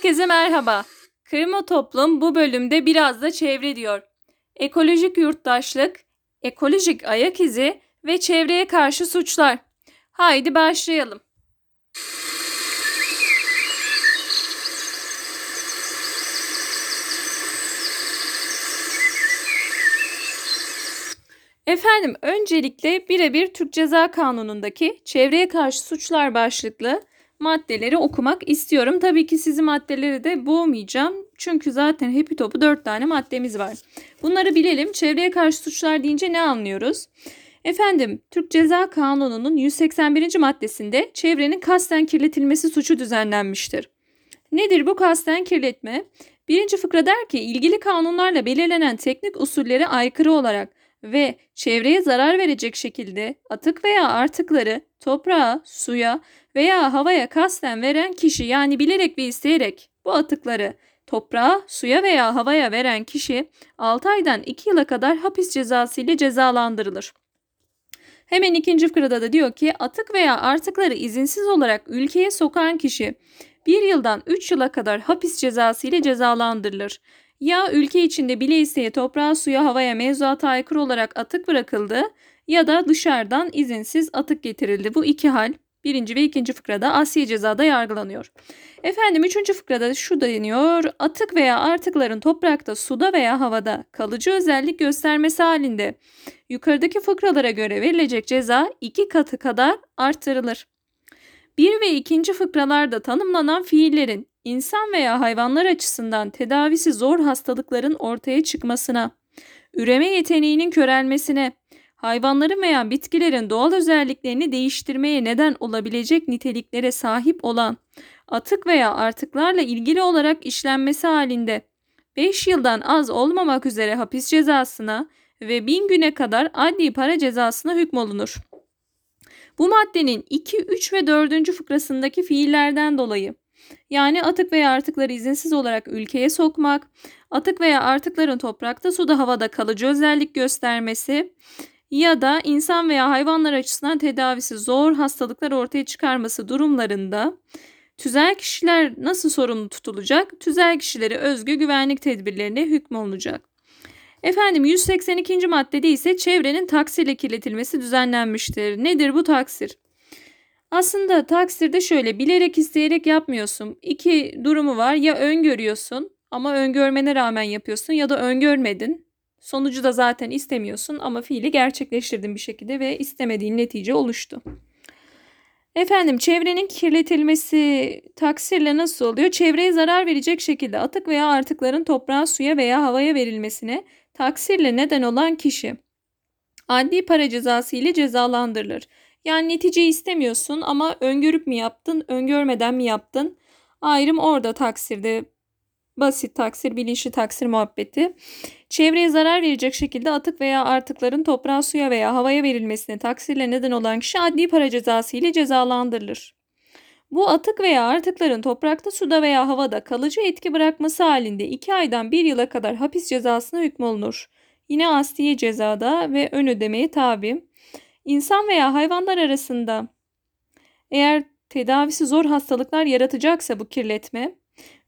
Herkese merhaba. Kırma Toplum bu bölümde biraz da çevre diyor. Ekolojik yurttaşlık, ekolojik ayak izi ve çevreye karşı suçlar. Haydi başlayalım. Efendim öncelikle birebir Türk Ceza Kanunu'ndaki çevreye karşı suçlar başlıklı maddeleri okumak istiyorum. Tabii ki sizi maddeleri de boğmayacağım. Çünkü zaten hepi topu 4 tane maddemiz var. Bunları bilelim. Çevreye karşı suçlar deyince ne anlıyoruz? Efendim, Türk Ceza Kanunu'nun 181. maddesinde çevrenin kasten kirletilmesi suçu düzenlenmiştir. Nedir bu kasten kirletme? Birinci fıkra der ki ilgili kanunlarla belirlenen teknik usullere aykırı olarak ve çevreye zarar verecek şekilde atık veya artıkları toprağa, suya veya havaya kasten veren kişi yani bilerek ve isteyerek bu atıkları toprağa, suya veya havaya veren kişi 6 aydan 2 yıla kadar hapis cezası ile cezalandırılır. Hemen ikinci fıkrada da diyor ki atık veya artıkları izinsiz olarak ülkeye sokan kişi 1 yıldan 3 yıla kadar hapis cezası ile cezalandırılır. Ya ülke içinde bile isteye toprağa, suya, havaya mevzuata aykırı olarak atık bırakıldı ya da dışarıdan izinsiz atık getirildi. Bu iki hal birinci ve ikinci fıkrada Asya cezada yargılanıyor. Efendim üçüncü fıkrada şu deniyor. Atık veya artıkların toprakta, suda veya havada kalıcı özellik göstermesi halinde yukarıdaki fıkralara göre verilecek ceza iki katı kadar artırılır. Bir ve ikinci fıkralarda tanımlanan fiillerin insan veya hayvanlar açısından tedavisi zor hastalıkların ortaya çıkmasına, üreme yeteneğinin körelmesine, hayvanların veya bitkilerin doğal özelliklerini değiştirmeye neden olabilecek niteliklere sahip olan atık veya artıklarla ilgili olarak işlenmesi halinde 5 yıldan az olmamak üzere hapis cezasına ve 1000 güne kadar adli para cezasına hükmolunur. Bu maddenin 2, 3 ve 4. fıkrasındaki fiillerden dolayı yani atık veya artıkları izinsiz olarak ülkeye sokmak, atık veya artıkların toprakta, suda, havada kalıcı özellik göstermesi ya da insan veya hayvanlar açısından tedavisi zor hastalıklar ortaya çıkarması durumlarında tüzel kişiler nasıl sorumlu tutulacak? Tüzel kişileri özgü güvenlik tedbirlerine hükmolunacak. Efendim 182. maddede ise çevrenin taksirle kirletilmesi düzenlenmiştir. Nedir bu taksir? Aslında taksirde şöyle bilerek isteyerek yapmıyorsun. İki durumu var ya öngörüyorsun ama öngörmene rağmen yapıyorsun ya da öngörmedin. Sonucu da zaten istemiyorsun ama fiili gerçekleştirdin bir şekilde ve istemediğin netice oluştu. Efendim çevrenin kirletilmesi taksirle nasıl oluyor? Çevreye zarar verecek şekilde atık veya artıkların toprağa, suya veya havaya verilmesine taksirle neden olan kişi adli para cezası ile cezalandırılır. Yani neticeyi istemiyorsun ama öngörüp mi yaptın, öngörmeden mi yaptın? Ayrım orada taksirde. Basit taksir, bilinçli taksir muhabbeti. Çevreye zarar verecek şekilde atık veya artıkların toprağa, suya veya havaya verilmesine taksirle neden olan kişi adli para cezası ile cezalandırılır. Bu atık veya artıkların toprakta, suda veya havada kalıcı etki bırakması halinde 2 aydan 1 yıla kadar hapis cezasına hükmolunur. Yine asliye cezada ve ön ödemeye tabi. İnsan veya hayvanlar arasında eğer tedavisi zor hastalıklar yaratacaksa bu kirletme,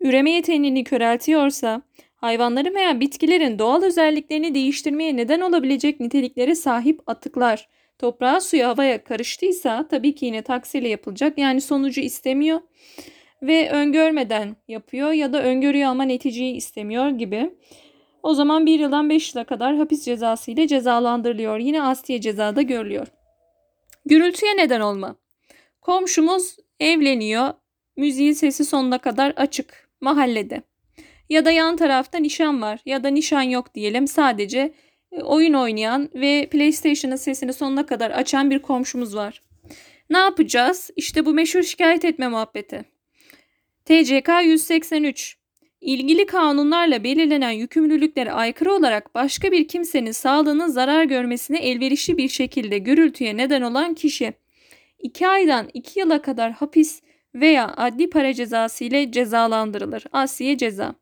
üreme yeteneğini köreltiyorsa, hayvanların veya bitkilerin doğal özelliklerini değiştirmeye neden olabilecek niteliklere sahip atıklar toprağa, suya, havaya karıştıysa tabii ki yine taksiyle yapılacak. Yani sonucu istemiyor ve öngörmeden yapıyor ya da öngörüyor ama neticeyi istemiyor gibi. O zaman 1 yıldan 5 yıla kadar hapis cezası ile cezalandırılıyor. Yine asliye cezada görülüyor. Gürültüye neden olma. Komşumuz evleniyor. Müziğin sesi sonuna kadar açık mahallede. Ya da yan tarafta nişan var ya da nişan yok diyelim. Sadece e, oyun oynayan ve PlayStation'ın sesini sonuna kadar açan bir komşumuz var. Ne yapacağız? İşte bu meşhur şikayet etme muhabbeti. TCK 183 İlgili kanunlarla belirlenen yükümlülüklere aykırı olarak başka bir kimsenin sağlığının zarar görmesine elverişli bir şekilde gürültüye neden olan kişi 2 aydan 2 yıla kadar hapis veya adli para cezası ile cezalandırılır. Asiye ceza.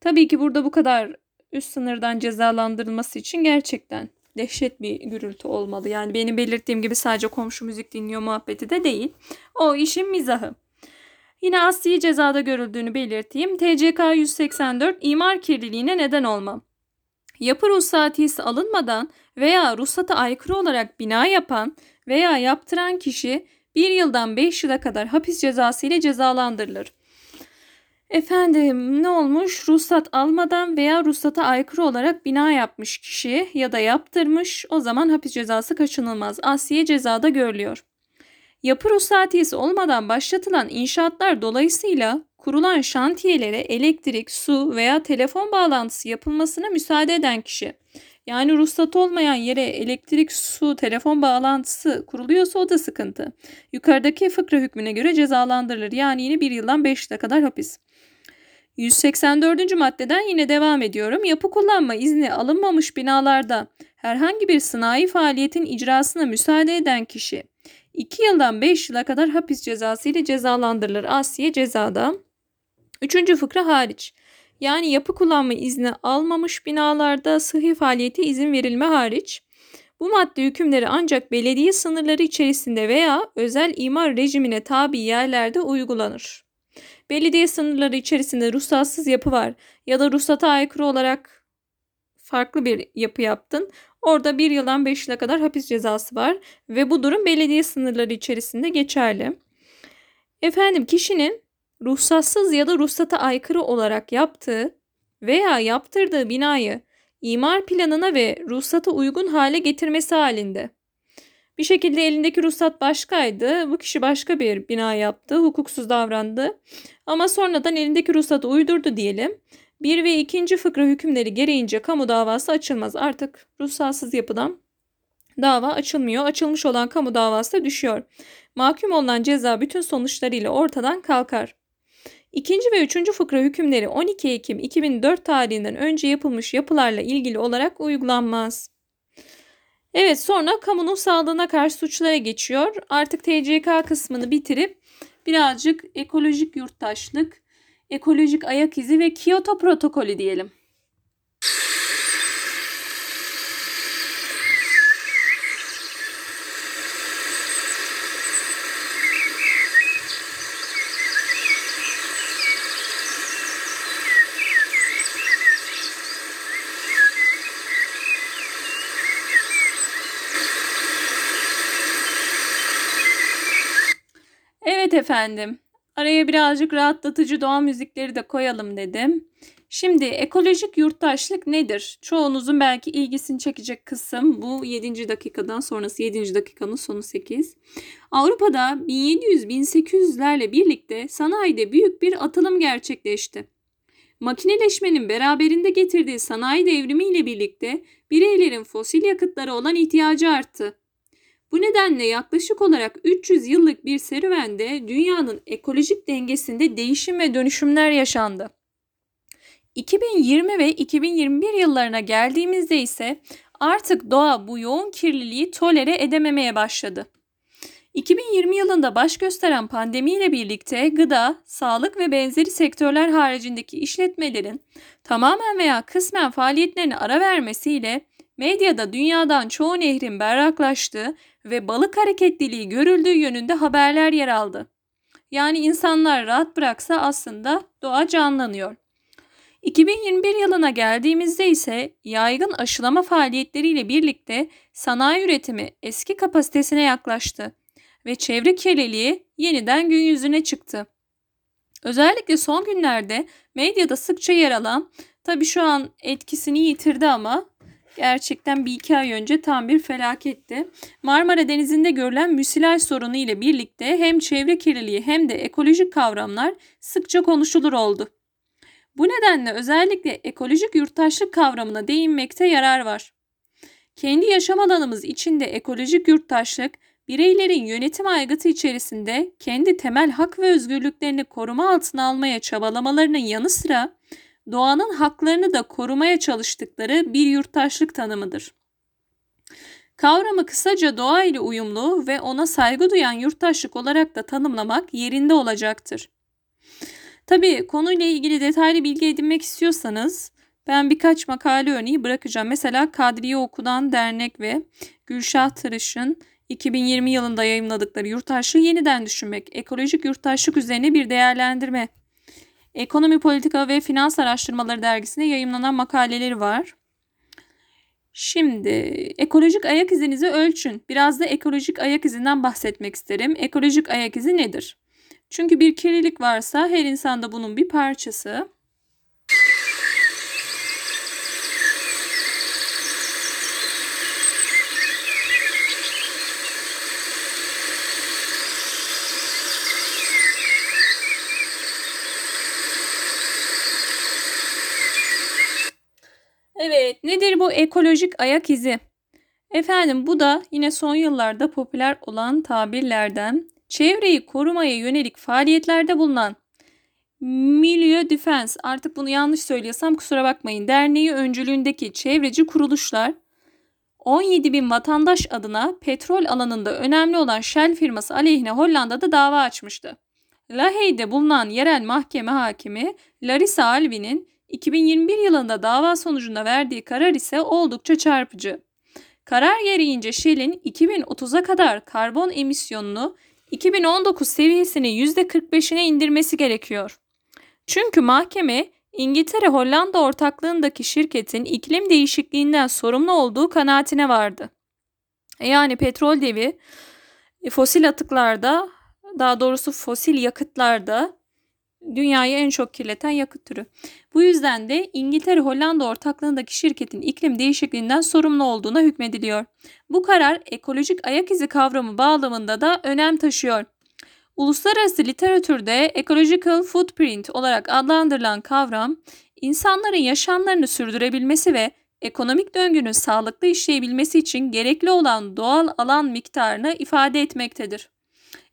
Tabii ki burada bu kadar üst sınırdan cezalandırılması için gerçekten dehşet bir gürültü olmalı. Yani benim belirttiğim gibi sadece komşu müzik dinliyor muhabbeti de değil. O işin mizahı. Yine asli cezada görüldüğünü belirteyim. TCK 184 imar kirliliğine neden olma. Yapı ruhsatiyesi alınmadan veya ruhsata aykırı olarak bina yapan veya yaptıran kişi 1 yıldan 5 yıla kadar hapis cezası ile cezalandırılır. Efendim ne olmuş? Ruhsat almadan veya ruhsata aykırı olarak bina yapmış kişi ya da yaptırmış o zaman hapis cezası kaçınılmaz. Asiye cezada görülüyor. Yapı ruhsatiyesi olmadan başlatılan inşaatlar dolayısıyla kurulan şantiyelere elektrik, su veya telefon bağlantısı yapılmasına müsaade eden kişi. Yani ruhsat olmayan yere elektrik, su, telefon bağlantısı kuruluyorsa o da sıkıntı. Yukarıdaki fıkra hükmüne göre cezalandırılır. Yani yine bir yıldan 5 yıla kadar hapis. 184. maddeden yine devam ediyorum. Yapı kullanma izni alınmamış binalarda herhangi bir sanayi faaliyetin icrasına müsaade eden kişi 2 yıldan 5 yıla kadar hapis cezası ile cezalandırılır. Asiye cezada. 3. fıkra hariç. Yani yapı kullanma izni almamış binalarda sıhhi faaliyete izin verilme hariç bu madde hükümleri ancak belediye sınırları içerisinde veya özel imar rejimine tabi yerlerde uygulanır. Belediye sınırları içerisinde ruhsatsız yapı var ya da ruhsata aykırı olarak farklı bir yapı yaptın. Orada bir yıldan beş yıla kadar hapis cezası var ve bu durum belediye sınırları içerisinde geçerli. Efendim kişinin ruhsatsız ya da ruhsata aykırı olarak yaptığı veya yaptırdığı binayı imar planına ve ruhsata uygun hale getirmesi halinde. Bir şekilde elindeki ruhsat başkaydı. Bu kişi başka bir bina yaptı. Hukuksuz davrandı. Ama sonradan elindeki ruhsatı uydurdu diyelim. Bir ve ikinci fıkra hükümleri gereğince kamu davası açılmaz. Artık ruhsatsız yapıdan dava açılmıyor. Açılmış olan kamu davası da düşüyor. Mahkum olunan ceza bütün sonuçlarıyla ortadan kalkar. İkinci ve üçüncü fıkra hükümleri 12 Ekim 2004 tarihinden önce yapılmış yapılarla ilgili olarak uygulanmaz. Evet sonra kamunun sağlığına karşı suçlara geçiyor. Artık TCK kısmını bitirip birazcık ekolojik yurttaşlık, ekolojik ayak izi ve Kyoto protokolü diyelim. Evet efendim. Araya birazcık rahatlatıcı doğa müzikleri de koyalım dedim. Şimdi ekolojik yurttaşlık nedir? Çoğunuzun belki ilgisini çekecek kısım bu 7. dakikadan sonrası 7. dakikanın sonu 8. Avrupa'da 1700-1800'lerle birlikte sanayide büyük bir atılım gerçekleşti. Makineleşmenin beraberinde getirdiği sanayi devrimi ile birlikte bireylerin fosil yakıtlara olan ihtiyacı arttı. Bu nedenle yaklaşık olarak 300 yıllık bir serüvende dünyanın ekolojik dengesinde değişim ve dönüşümler yaşandı. 2020 ve 2021 yıllarına geldiğimizde ise artık doğa bu yoğun kirliliği tolere edememeye başladı. 2020 yılında baş gösteren pandemiyle birlikte gıda, sağlık ve benzeri sektörler haricindeki işletmelerin tamamen veya kısmen faaliyetlerine ara vermesiyle medyada dünyadan çoğu nehrin berraklaştığı ve balık hareketliliği görüldüğü yönünde haberler yer aldı. Yani insanlar rahat bıraksa aslında doğa canlanıyor. 2021 yılına geldiğimizde ise yaygın aşılama faaliyetleriyle birlikte sanayi üretimi eski kapasitesine yaklaştı ve çevre kirliliği yeniden gün yüzüne çıktı. Özellikle son günlerde medyada sıkça yer alan, tabi şu an etkisini yitirdi ama gerçekten bir iki ay önce tam bir felaketti. Marmara Denizi'nde görülen müsilaj sorunu ile birlikte hem çevre kirliliği hem de ekolojik kavramlar sıkça konuşulur oldu. Bu nedenle özellikle ekolojik yurttaşlık kavramına değinmekte yarar var. Kendi yaşam alanımız içinde ekolojik yurttaşlık, bireylerin yönetim aygıtı içerisinde kendi temel hak ve özgürlüklerini koruma altına almaya çabalamalarının yanı sıra doğanın haklarını da korumaya çalıştıkları bir yurttaşlık tanımıdır. Kavramı kısaca doğa ile uyumlu ve ona saygı duyan yurttaşlık olarak da tanımlamak yerinde olacaktır. Tabii konuyla ilgili detaylı bilgi edinmek istiyorsanız ben birkaç makale örneği bırakacağım. Mesela Kadriye Okudan Dernek ve Gülşah Tırış'ın 2020 yılında yayımladıkları yurttaşlığı yeniden düşünmek, ekolojik yurttaşlık üzerine bir değerlendirme, Ekonomi Politika ve Finans Araştırmaları dergisinde yayımlanan makaleleri var. Şimdi ekolojik ayak izinizi ölçün. Biraz da ekolojik ayak izinden bahsetmek isterim. Ekolojik ayak izi nedir? Çünkü bir kirlilik varsa her insanda bunun bir parçası. Evet, nedir bu ekolojik ayak izi? Efendim bu da yine son yıllarda popüler olan tabirlerden çevreyi korumaya yönelik faaliyetlerde bulunan Milieu Defense artık bunu yanlış söylüyorsam kusura bakmayın derneği öncülüğündeki çevreci kuruluşlar 17 bin vatandaş adına petrol alanında önemli olan Shell firması aleyhine Hollanda'da dava açmıştı. Lahey'de bulunan yerel mahkeme hakimi Larissa Alvin'in 2021 yılında dava sonucunda verdiği karar ise oldukça çarpıcı. Karar gereğince Shell'in 2030'a kadar karbon emisyonunu 2019 seviyesini %45'ine indirmesi gerekiyor. Çünkü mahkeme İngiltere-Hollanda ortaklığındaki şirketin iklim değişikliğinden sorumlu olduğu kanaatine vardı. Yani petrol devi fosil atıklarda daha doğrusu fosil yakıtlarda dünyayı en çok kirleten yakıt türü. Bu yüzden de İngiltere-Hollanda ortaklığındaki şirketin iklim değişikliğinden sorumlu olduğuna hükmediliyor. Bu karar ekolojik ayak izi kavramı bağlamında da önem taşıyor. Uluslararası literatürde ecological footprint olarak adlandırılan kavram, insanların yaşamlarını sürdürebilmesi ve ekonomik döngünün sağlıklı işleyebilmesi için gerekli olan doğal alan miktarını ifade etmektedir.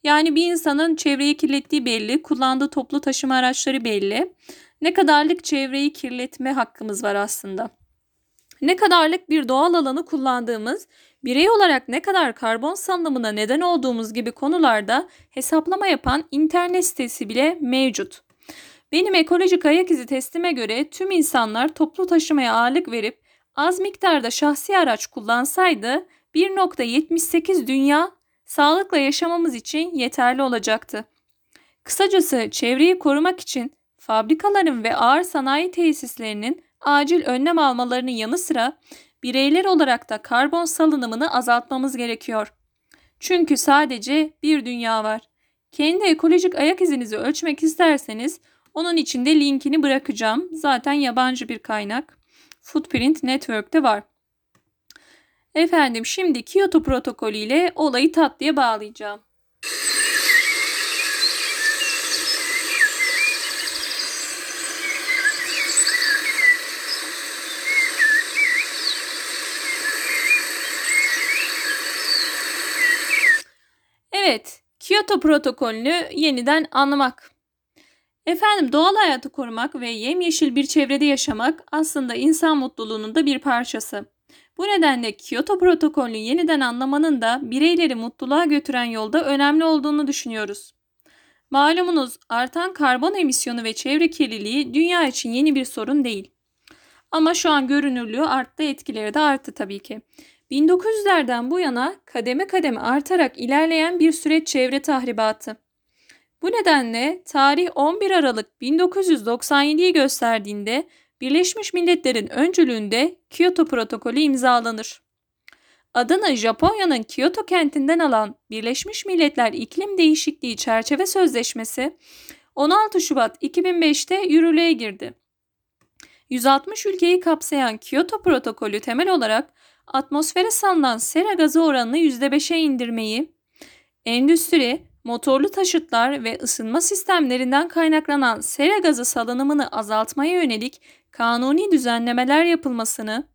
Yani bir insanın çevreyi kirlettiği belli, kullandığı toplu taşıma araçları belli. Ne kadarlık çevreyi kirletme hakkımız var aslında. Ne kadarlık bir doğal alanı kullandığımız, birey olarak ne kadar karbon salınımına neden olduğumuz gibi konularda hesaplama yapan internet sitesi bile mevcut. Benim ekolojik ayak izi testime göre tüm insanlar toplu taşımaya ağırlık verip az miktarda şahsi araç kullansaydı 1.78 dünya sağlıkla yaşamamız için yeterli olacaktı. Kısacası çevreyi korumak için fabrikaların ve ağır sanayi tesislerinin acil önlem almalarının yanı sıra bireyler olarak da karbon salınımını azaltmamız gerekiyor. Çünkü sadece bir dünya var. Kendi ekolojik ayak izinizi ölçmek isterseniz onun içinde linkini bırakacağım. Zaten yabancı bir kaynak. Footprint Network'te var. Efendim şimdi Kyoto protokolü ile olayı tatlıya bağlayacağım. Evet, Kyoto protokolünü yeniden anlamak. Efendim doğal hayatı korumak ve yemyeşil bir çevrede yaşamak aslında insan mutluluğunun da bir parçası. Bu nedenle Kyoto protokolünü yeniden anlamanın da bireyleri mutluluğa götüren yolda önemli olduğunu düşünüyoruz. Malumunuz artan karbon emisyonu ve çevre kirliliği dünya için yeni bir sorun değil. Ama şu an görünürlüğü arttı, etkileri de arttı tabii ki. 1900'lerden bu yana kademe kademe artarak ilerleyen bir süreç çevre tahribatı. Bu nedenle tarih 11 Aralık 1997'yi gösterdiğinde Birleşmiş Milletler'in öncülüğünde Kyoto protokolü imzalanır. Adını Japonya'nın Kyoto kentinden alan Birleşmiş Milletler İklim Değişikliği Çerçeve Sözleşmesi 16 Şubat 2005'te yürürlüğe girdi. 160 ülkeyi kapsayan Kyoto protokolü temel olarak atmosfere salınan sera gazı oranını %5'e indirmeyi, endüstri, motorlu taşıtlar ve ısınma sistemlerinden kaynaklanan sera gazı salınımını azaltmaya yönelik kanuni düzenlemeler yapılmasını,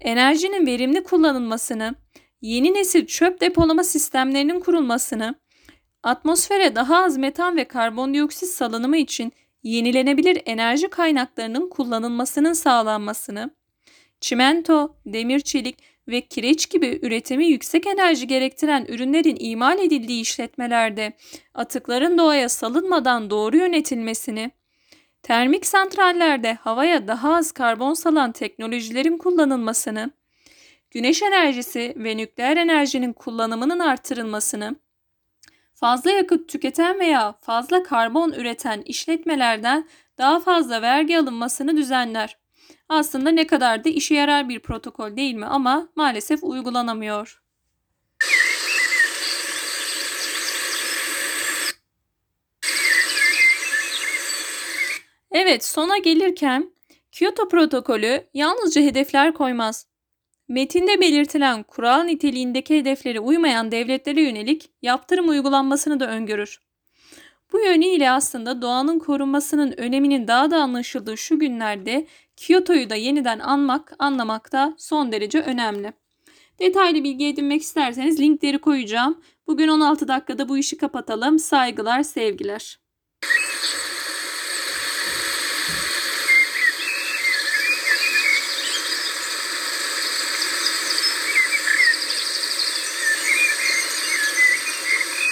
enerjinin verimli kullanılmasını, yeni nesil çöp depolama sistemlerinin kurulmasını, atmosfere daha az metan ve karbondioksit salınımı için yenilenebilir enerji kaynaklarının kullanılmasının sağlanmasını, çimento, demir çelik ve kireç gibi üretimi yüksek enerji gerektiren ürünlerin imal edildiği işletmelerde atıkların doğaya salınmadan doğru yönetilmesini, termik santrallerde havaya daha az karbon salan teknolojilerin kullanılmasını, güneş enerjisi ve nükleer enerjinin kullanımının artırılmasını, fazla yakıt tüketen veya fazla karbon üreten işletmelerden daha fazla vergi alınmasını düzenler. Aslında ne kadar da işe yarar bir protokol değil mi ama maalesef uygulanamıyor. Evet, sona gelirken Kyoto protokolü yalnızca hedefler koymaz. Metinde belirtilen kural niteliğindeki hedeflere uymayan devletlere yönelik yaptırım uygulanmasını da öngörür. Bu yönüyle aslında doğanın korunmasının öneminin daha da anlaşıldığı şu günlerde Kyoto'yu da yeniden anmak, anlamak da son derece önemli. Detaylı bilgi edinmek isterseniz linkleri koyacağım. Bugün 16 dakikada bu işi kapatalım. Saygılar, sevgiler.